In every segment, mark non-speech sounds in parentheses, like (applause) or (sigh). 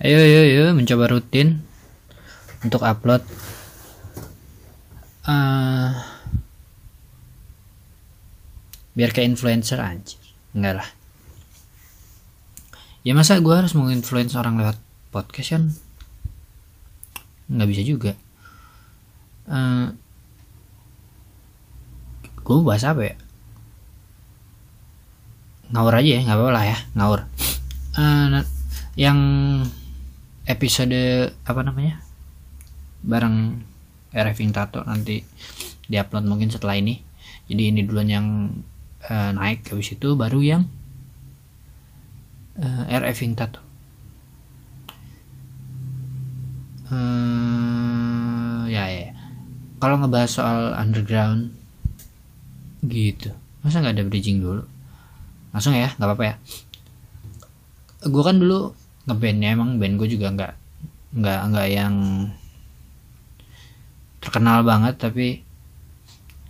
ayo ayo ayo mencoba rutin untuk upload. Eh, biar kayak influencer anjir. Enggak lah. Ya masa gue harus menginfluence orang lewat podcast kan nggak bisa juga. Eh, gue bahas apa ya? Ngawur aja ya nggak apa-apa lah ya ngawur. Na- yang episode apa namanya bareng RF Tato nanti diupload mungkin setelah ini. Jadi ini duluan yang eh, naik habis itu baru yang eh, RF Tato. Ya ya ya. kalau ngebahas soal underground gitu. Masa nggak ada bridging dulu? Langsung ya nggak apa-apa ya. Gue kan dulu ngeband ya emang band gue juga nggak nggak nggak yang terkenal banget tapi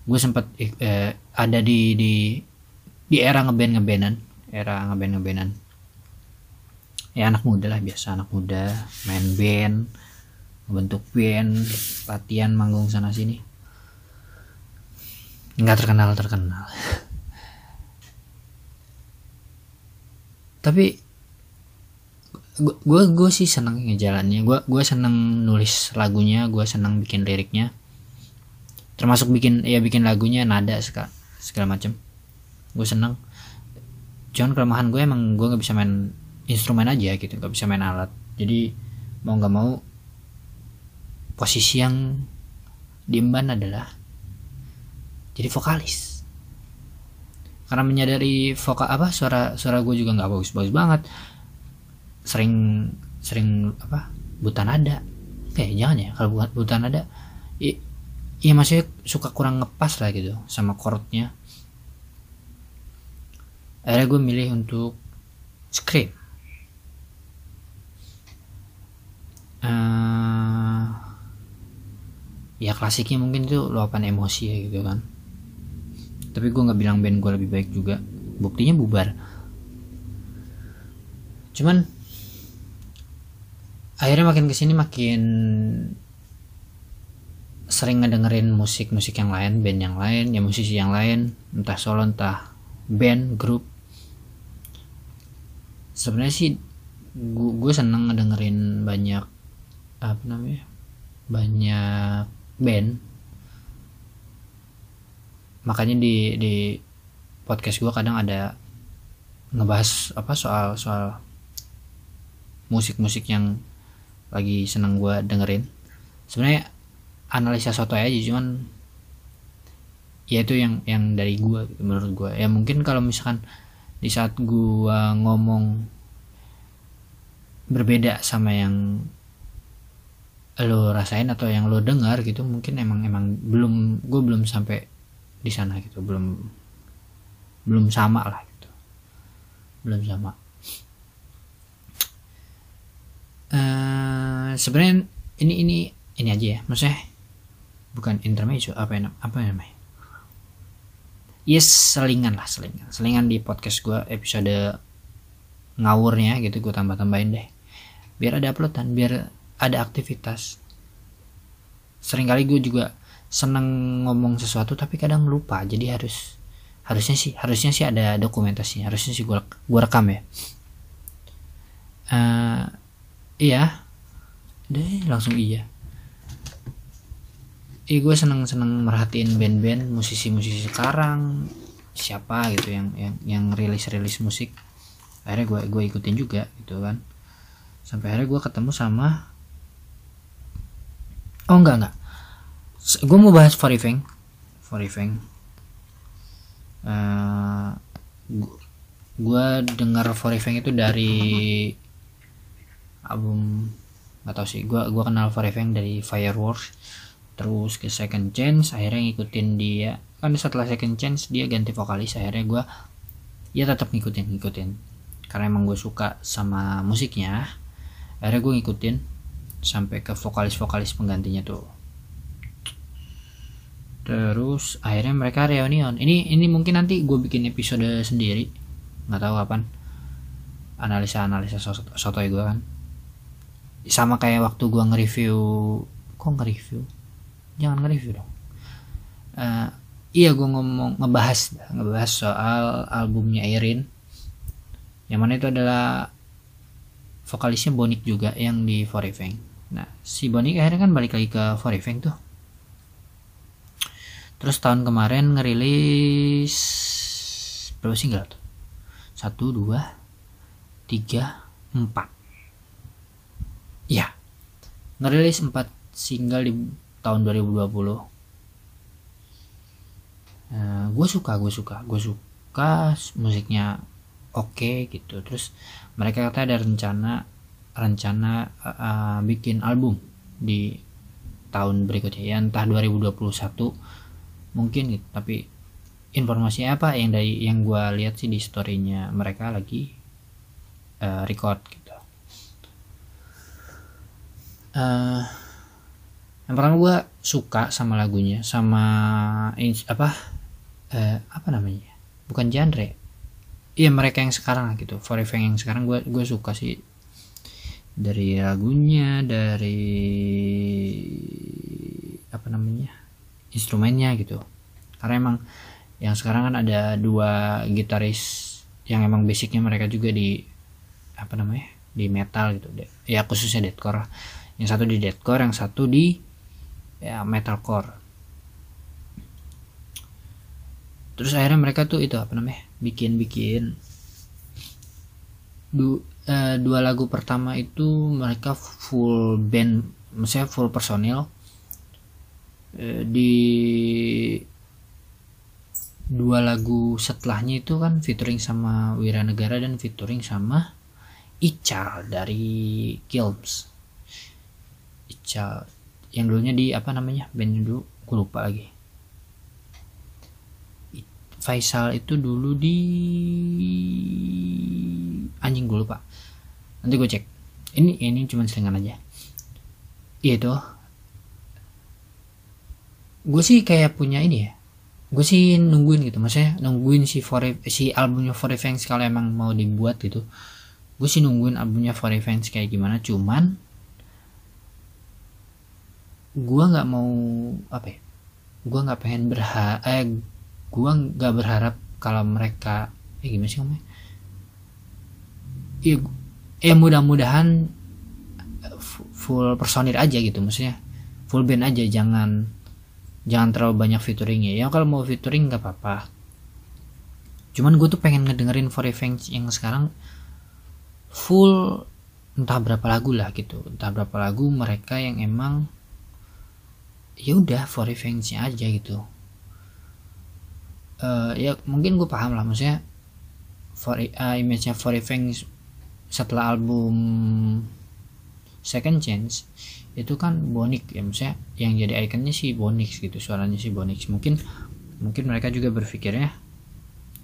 gue sempat eh, ada di di di era ngeband ngebandan era ngeband ngebandan ya anak muda lah biasa anak muda main band bentuk band latihan manggung sana sini. Nggak terkenal terkenal (laughs) tapi gue gue sih seneng ngejalannya. Gue gue seneng nulis lagunya gue seneng bikin liriknya. Termasuk bikin ya bikin lagunya nada segala segala macem. Gue seneng. Cuman kelemahan gue emang gue nggak bisa main instrumen aja gitu nggak bisa main alat. Jadi mau nggak mau posisi yang diemban adalah jadi vokalis. Karena menyadari vokal apa suara suara gue juga nggak bagus bagus banget sering sering apa buta nada. Kayak jangan ya kalau bukan buta nada iya maksudnya suka kurang ngepas lah gitu sama chordnya akhirnya gue milih untuk scream. Eh, ya klasiknya mungkin itu luapan emosi ya gitu kan. Tapi gue nggak bilang band gue lebih baik juga. Buktinya bubar. Cuman akhirnya makin ke sini makin sering ngedengerin musik-musik yang lain band yang lain ya musisi yang lain entah solo entah band grup. Sebenarnya sih gue seneng ngedengerin banyak apa namanya banyak band. Makanya di di podcast gue kadang ada ngebahas apa soal soal musik-musik yang lagi seneng gue dengerin. Sebenarnya analisa soto aja cuman ya itu yang yang dari gue gitu, menurut gue ya mungkin kalau misalkan di saat gue ngomong berbeda sama yang lo rasain atau yang lo dengar gitu mungkin emang emang belum gue belum sampai di sana gitu. Belum belum sama lah gitu. Belum sama eh sebenarnya ini ini ini aja ya. Maksudnya bukan intermezzo apa yang apa namanya? Yes selingan lah selingan. Selingan di podcast gue episode ngawurnya gitu gue tambah tambahin deh. Biar ada uploadan biar ada aktivitas. Seringkali gue juga seneng ngomong sesuatu tapi kadang lupa. Jadi harus harusnya sih harusnya sih ada dokumentasinya. Harusnya sih gue gue rekam ya. Eh, iya. Deh langsung iya. Ih gue seneng seneng merhatiin band-band musisi-musisi sekarang siapa gitu yang yang yang rilis rilis musik. Akhirnya gue gue ikutin juga gitu kan. Sampai akhirnya gue ketemu sama oh enggak enggak. Gue mau bahas Forifeng Forifeng uh, gue dengar Forifeng itu dari album nggak tahu sih. Gue gua kenal Forifeng dari Fireworks. Terus ke Second Chance akhirnya ngikutin dia. Kan setelah Second Chance dia ganti vokalis. Akhirnya gue ya tetap ngikutin ngikutin. Karena emang gue suka sama musiknya. Akhirnya gue ngikutin sampai ke vokalis-vokalis penggantinya tuh. Terus akhirnya mereka reunion. Ini ini mungkin nanti gue bikin episode sendiri. Nggak tahu kapan. Analisa analisa sotoy gue kan sama kayak waktu gua nge-review kok nge-review? Jangan nge-review dong. Uh, iya gua ngomong ngebahas ngebahas soal albumnya Erin. Yang mana itu adalah vokalisnya Bonik juga yang di Forifeng. Nah si Bonik akhirnya kan balik lagi ke Forifeng tuh. Terus tahun kemarin ngerilis berapa single tuh? Satu dua tiga empat ya ngerilis empat single di tahun 2020 uh, gue suka gue suka gue suka musiknya oke okay, gitu. Terus mereka kata ada rencana rencana uh, bikin album di tahun berikutnya. Ya entah 2021 mungkin gitu. Tapi informasinya apa yang dari yang gue lihat sih di storynya mereka lagi uh, record gitu uh, yang pertama gue suka sama lagunya sama apa uh, apa namanya? Bukan genre. Iya mereka yang sekarang gitu. Forifeng yang sekarang gue gue suka sih. Dari lagunya dari apa namanya? Instrumennya gitu. Karena emang yang sekarang kan ada dua gitaris yang emang basicnya mereka juga di apa namanya? Di metal gitu. Ya khususnya deathcore yang satu di deathcore yang satu di ya metalcore. Terus akhirnya mereka tuh itu apa namanya bikin bikin du, uh, dua lagu pertama itu mereka full band maksudnya full personil Eh, di dua lagu setelahnya itu kan featuring sama Wiranegara dan featuring sama Ical dari Kilms Ical yang dulunya di apa namanya band dulu gue lupa lagi. Faisal itu dulu di anjing gue lupa. Nanti gue cek. Ini ini cuma selingan aja. Iya tuh gue sih kayak punya ini ya. Gue sih nungguin gitu. Maksudnya nungguin si for si albumnya For Fans kalau emang mau dibuat gitu. Gue sih nungguin albumnya For Fans kayak gimana. Cuman gue nggak mau apa ya gue nggak pengen berharap eh gue nggak berharap kalau mereka eh gimana sih ngomongnya? Ya, ya mudah-mudahan full personil aja gitu maksudnya full band aja jangan jangan terlalu banyak featuringnya ya. Kalau mau featuring nggak apa-apa. Cuman gue tuh pengen ngedengerin For Revenge yang sekarang full entah berapa lagu lah gitu. Entah berapa lagu mereka yang emang ya udah For Revenge aja gitu. Uh, ya mungkin gue paham lah maksudnya for uh, image nya For Revenge setelah album Second Chance itu kan Bonix ya maksudnya yang jadi ikonnya si Bonix gitu suaranya si Bonix mungkin mungkin mereka juga berpikirnya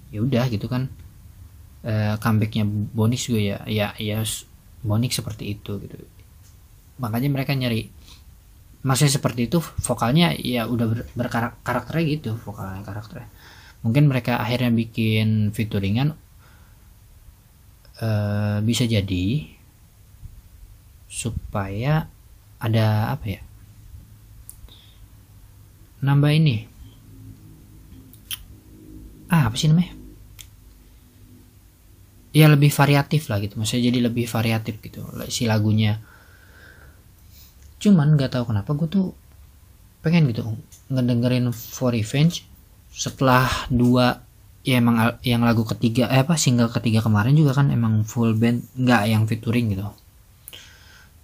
ya udah gitu kan e, comebacknya Bonix juga ya ya ya Bonix seperti itu gitu. Makanya mereka nyari masih seperti itu vokalnya ya udah ber, berkarakternya gitu vokalnya karakternya. Mungkin mereka akhirnya bikin featuringan e, bisa jadi supaya ada apa ya? Nambah ini. Ah apa sih namanya? Ya lebih variatif lah gitu. Maksudnya jadi lebih variatif gitu. Si lagunya cuman nggak tahu kenapa gue tuh pengen gitu ngedengerin For Revenge setelah dua ya emang yang lagu ketiga eh apa single ketiga kemarin juga kan emang full band nggak yang featuring gitu.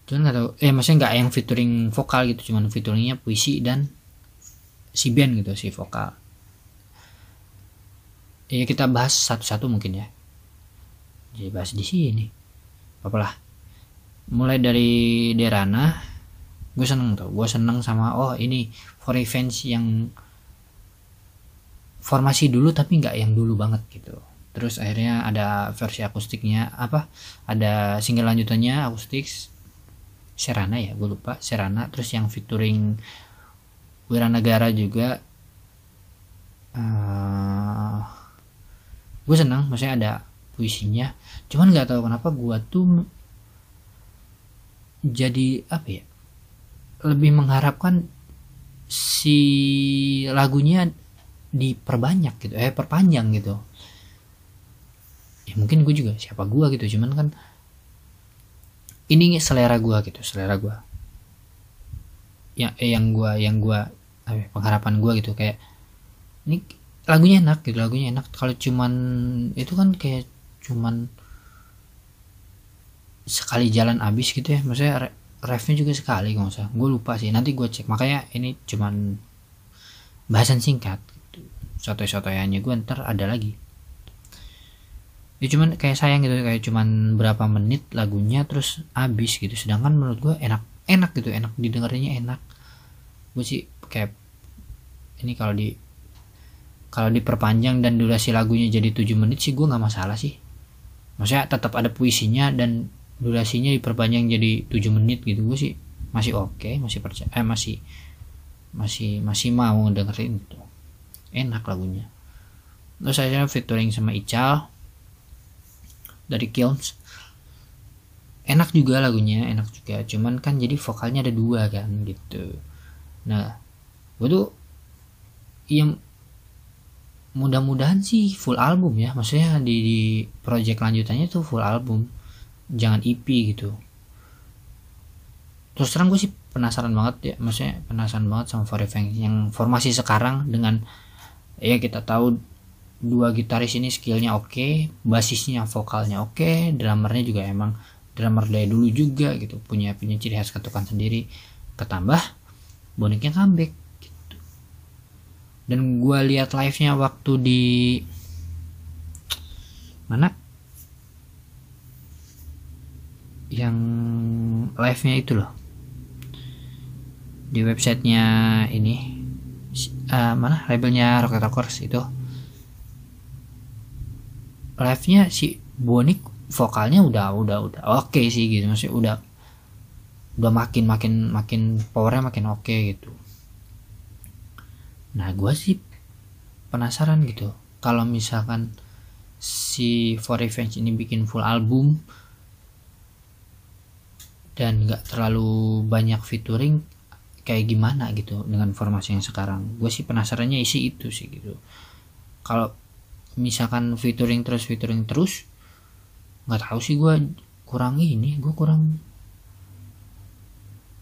Cuman nggak tahu eh maksudnya nggak yang featuring vokal gitu cuman featuringnya puisi dan si band gitu si vokal. Ya kita bahas satu-satu mungkin ya. Jadi bahas di sini. Apalah mulai dari Derana gue seneng tuh gue seneng sama oh ini for events yang formasi dulu tapi nggak yang dulu banget gitu. Terus akhirnya ada versi akustiknya apa ada single lanjutannya akustik Serana ya gue lupa. Serana terus yang featuring Wiranagara juga. Uh, gue senang maksudnya ada puisinya. Cuman nggak tahu kenapa gue tuh jadi apa ya lebih mengharapkan si lagunya diperbanyak gitu eh perpanjang gitu. Ya mungkin gue juga siapa gue gitu cuman kan ini selera gue gitu selera gue ya eh, yang gue yang gue eh, pengharapan gue gitu kayak ini lagunya enak gitu lagunya enak. Kalau cuman itu kan kayak cuman sekali jalan abis gitu ya maksudnya refnya juga sekali kalau usah gue lupa sih. Nanti gue cek. Makanya ini cuman bahasan singkat gitu. soto-sotoyannya gue ntar ada lagi. Ya cuman kayak sayang gitu. Kayak cuman berapa menit lagunya terus habis gitu. Sedangkan menurut gue enak. Enak gitu. Enak. Didengarnya enak. Gue sih kayak ini kalau di kalau diperpanjang dan durasi lagunya jadi 7 menit sih gue nggak masalah sih. Maksudnya tetap ada puisinya dan durasinya diperpanjang jadi 7 menit gitu. Gue sih masih oke okay, masih percaya eh masih masih masih mau dengerin itu. Enak lagunya. Terus saya featuring sama Ical dari Kilns. Enak juga lagunya enak juga. Cuman kan jadi vokalnya ada dua kan gitu. Nah gue tuh yang mudah-mudahan sih full album ya. Maksudnya di, di project lanjutannya tuh full album jangan EP gitu. Terus terang gue sih penasaran banget ya maksudnya penasaran banget sama Forever yang formasi sekarang dengan ya kita tahu dua gitaris ini skillnya oke okay, basisnya vokalnya oke okay, drummernya juga emang drummer dari dulu juga gitu punya punya ciri khas ketukan sendiri. Ketambah boniknya comeback gitu. Dan gue lihat live nya waktu di mana yang live nya itu loh. Di websitenya ini uh, mana? Labelnya Rocket Rockers itu. Live nya si Bonik vokalnya udah udah udah oke okay sih gitu. Maksudnya udah udah makin makin makin powernya makin oke okay gitu. Nah gue sih penasaran gitu. Kalau misalkan si For Revenge ini bikin full album dan nggak terlalu banyak featuring kayak gimana gitu dengan formasi yang sekarang. Gue sih penasarannya isi itu sih gitu. Kalau misalkan featuring terus featuring terus nggak tahu sih gue kurang ini gue kurang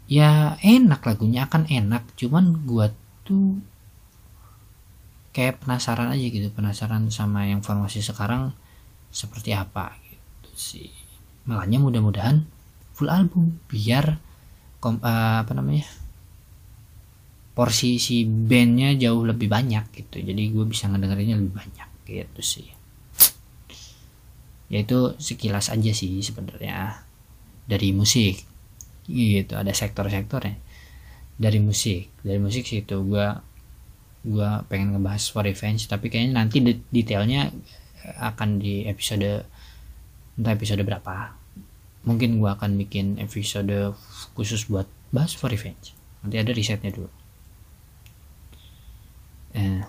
ya enak lagunya akan enak. Cuman gue tuh kayak penasaran aja gitu penasaran sama yang formasi sekarang seperti apa gitu sih. Makanya mudah-mudahan full album biar kom, uh, apa namanya porsi si bandnya jauh lebih banyak gitu. Jadi gue bisa ngedengerinnya lebih banyak gitu sih. Ya itu sekilas aja sih sebenarnya dari musik. Gitu ada sektor-sektornya. Dari musik dari musik sih itu gue gue pengen ngebahas for revenge tapi kayaknya nanti detailnya akan di episode entah episode berapa mungkin gue akan bikin episode khusus buat bahas for revenge. Nanti ada risetnya dulu. Eh,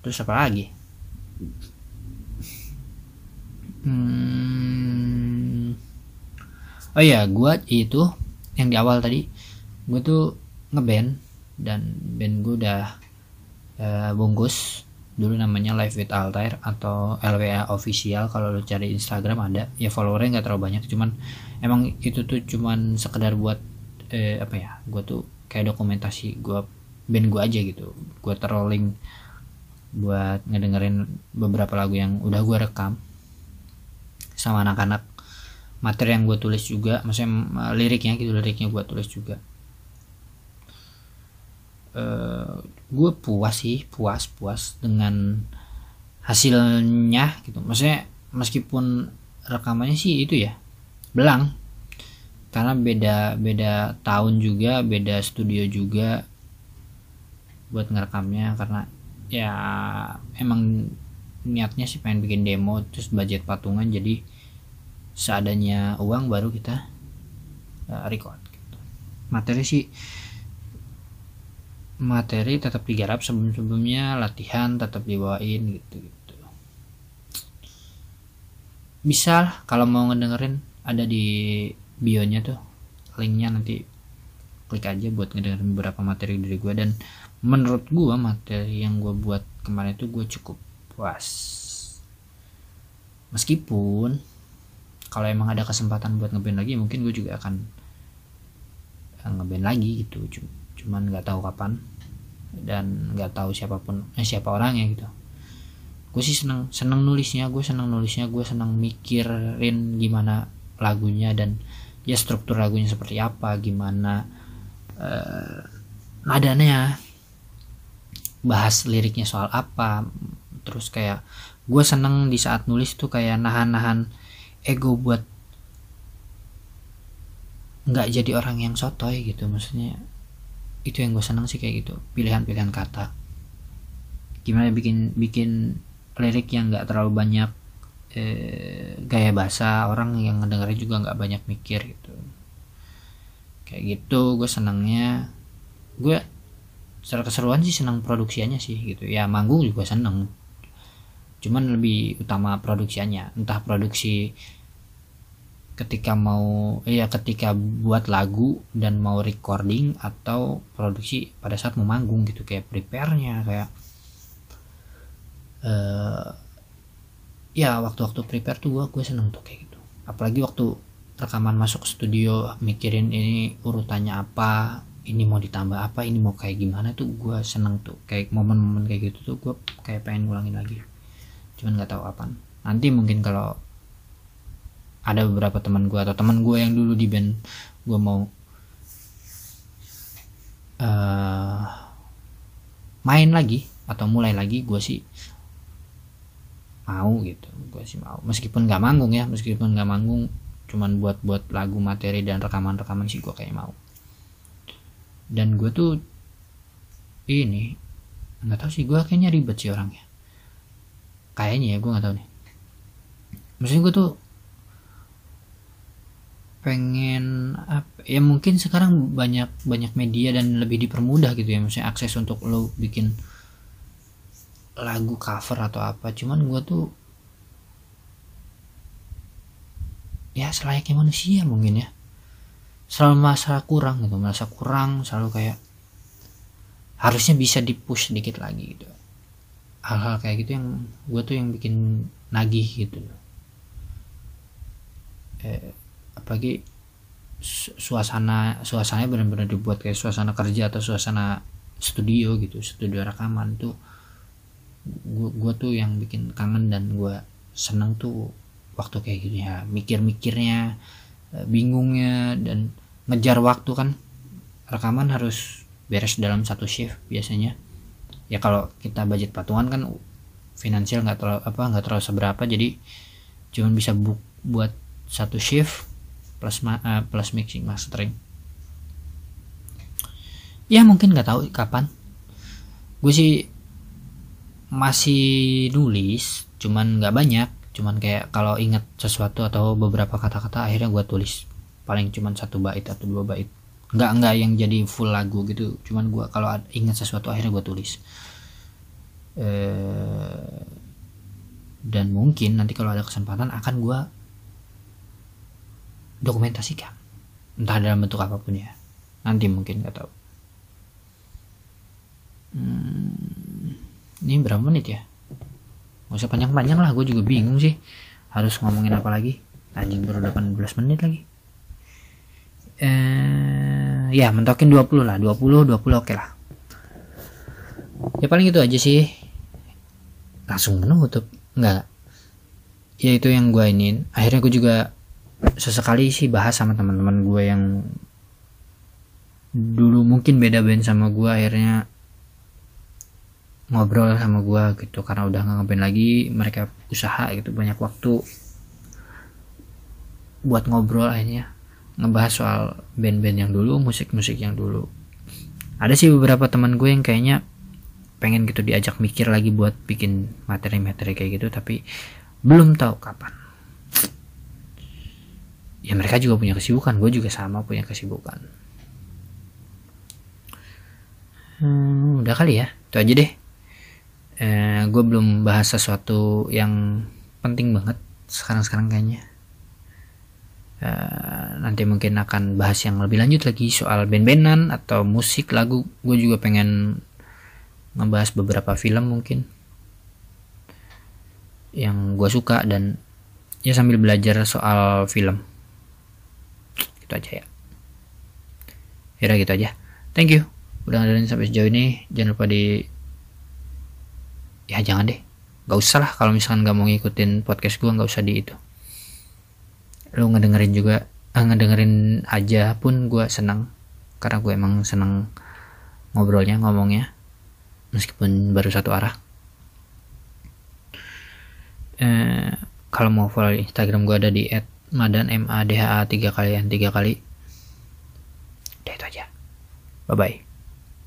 terus apa lagi? Hmm. oh ya gue itu yang di awal tadi gue tuh ngeband dan band gue udah uh, bungkus dulu namanya Live with Altair atau LWA official kalau lo cari Instagram ada. Ya followernya nggak terlalu banyak cuman emang itu tuh cuman sekedar buat eh, apa ya gue tuh kayak dokumentasi gue band gue aja gitu. Gue terolling buat ngedengerin beberapa lagu yang udah gue rekam sama anak-anak. Materi yang gue tulis juga maksudnya liriknya gitu liriknya gue tulis juga. Uh, gue puas sih puas puas dengan hasilnya gitu. Maksudnya meskipun rekamannya sih itu ya belang. Karena beda beda tahun juga beda studio juga buat ngerekamnya. Karena ya emang niatnya sih pengen bikin demo terus budget patungan. Jadi seadanya uang baru kita uh, record gitu. materi sih materi tetap digarap sebelum sebelumnya latihan tetap dibawain gitu gitu bisa kalau mau ngedengerin ada di bionya tuh linknya nanti klik aja buat ngedengerin beberapa materi dari gue dan menurut gue materi yang gue buat kemarin itu gue cukup puas. Meskipun kalau emang ada kesempatan buat ngeband lagi mungkin gue juga akan eh, ngeband lagi gitu cuman nggak tahu kapan dan nggak tahu siapa pun eh, siapa orangnya gitu. Gue sih seneng seneng nulisnya gue seneng nulisnya gue seneng mikirin gimana lagunya dan ya struktur lagunya seperti apa gimana uh, nadanya bahas liriknya soal apa. Terus kayak gue seneng di saat nulis tuh kayak nahan-nahan ego buat nggak jadi orang yang sotoy gitu maksudnya itu yang gue seneng sih kayak gitu. Pilihan-pilihan kata. Gimana bikin bikin lirik yang nggak terlalu banyak eh, gaya bahasa orang yang ngedengerin juga nggak banyak mikir gitu. Kayak gitu gue senangnya. Gue secara keseruan sih senang produksiannya sih gitu. Ya manggung juga seneng. Cuman lebih utama produksiannya. Entah produksi ketika mau ya ketika buat lagu dan mau recording atau produksi pada saat mau manggung gitu kayak prepare-nya kayak uh, ya waktu-waktu prepare tuh gue gue seneng tuh kayak gitu. Apalagi waktu rekaman masuk studio mikirin ini urutannya apa ini mau ditambah apa ini mau kayak gimana tuh gue seneng tuh. Kayak momen-momen kayak gitu tuh gue kayak pengen ngulangin lagi. Cuman nggak tahu apa nanti mungkin kalau ada beberapa teman gue atau teman gue yang dulu di band. Gue mau uh, main lagi atau mulai lagi gue sih mau gitu. Gue sih mau. Meskipun nggak manggung ya meskipun nggak manggung cuman buat buat lagu materi dan rekaman rekaman sih gue kayak mau. Dan gue tuh ini nggak tahu sih gue kayaknya ribet sih orangnya. Kayaknya ya gue nggak tahu nih. Maksudnya gue tuh pengen apa ya mungkin sekarang banyak banyak media dan lebih dipermudah gitu ya maksudnya akses untuk lo bikin lagu cover atau apa. Cuman gue tuh ya selayaknya manusia mungkin ya. Selalu merasa kurang gitu merasa kurang selalu kayak harusnya bisa dipush sedikit lagi gitu. Hal-hal kayak gitu yang gue tuh yang bikin nagih gitu. Eh, apalagi suasana suasananya benar-benar dibuat kayak suasana kerja atau suasana studio gitu studio rekaman tuh gue gue tuh yang bikin kangen dan gue seneng tuh waktu kayak gitu ya. Mikir-mikirnya Eh, bingungnya dan ngejar waktu kan. Rekaman harus beres dalam satu shift biasanya. Ya kalau kita budget patungan kan finansial nggak terlalu apa nggak terlalu seberapa. Jadi cuma bisa bu buat satu shift plus uh, plus mixing mastering ya mungkin nggak tahu kapan. Gue sih masih nulis cuman nggak banyak. Cuman kayak kalau inget sesuatu atau beberapa kata-kata akhirnya gue tulis. Paling cuman satu bait atau dua bait. Nggak nggak yang jadi full lagu gitu. Cuman gue kalau inget sesuatu akhirnya gue tulis. Eh, dan mungkin nanti kalau ada kesempatan akan gue dokumentasikan entah dalam bentuk apa pun ya nanti mungkin nggak tahu hmm, ini berapa menit ya Gak usah panjang-panjang lah, gue juga bingung sih harus ngomongin apa lagi. Anjing baru 18 menit lagi. Eh, ya mentokin 20 lah, 20 20 oke okay lah. Ya paling itu aja sih. Langsung menutup. Enggak. Ya itu yang gue ini. Akhirnya gue juga sesekali sih bahas sama teman-teman gue yang dulu mungkin beda band sama gue akhirnya ngobrol sama gue gitu. Karena udah nggak ngeband lagi mereka usaha gitu banyak waktu buat ngobrol akhirnya. Ngebahas soal band-band yang dulu musik-musik yang dulu. Ada sih beberapa teman gue yang kayaknya pengen gitu diajak mikir lagi buat bikin materi-materi kayak gitu tapi belum tahu kapan ya mereka juga punya kesibukan. Gue juga sama punya kesibukan. Hmm, udah kali ya. Itu aja deh. Eh, gue belum bahas sesuatu yang penting banget sekarang-sekarang kayaknya. Uh, nanti mungkin akan bahas yang lebih lanjut lagi soal band-bandan atau musik lagu. Gue juga pengen ngebahas beberapa film mungkin yang gue suka dan ya sambil belajar soal film gitu aja ya. Ya gitu aja. Thank you udah ngadain sampai sejauh ini. Jangan lupa di ya jangan deh. Gak usah lah kalau misalkan gak mau ngikutin podcast gue gak usah di itu. Lu ngedengerin juga ah, ngedengerin aja pun gue senang. Karena gue emang seneng ngobrolnya ngomongnya. Meskipun baru satu arah. Eh, kalau mau follow Instagram gue ada di @madan m a d h a tiga kali tiga kali. Udah itu aja. Bye bye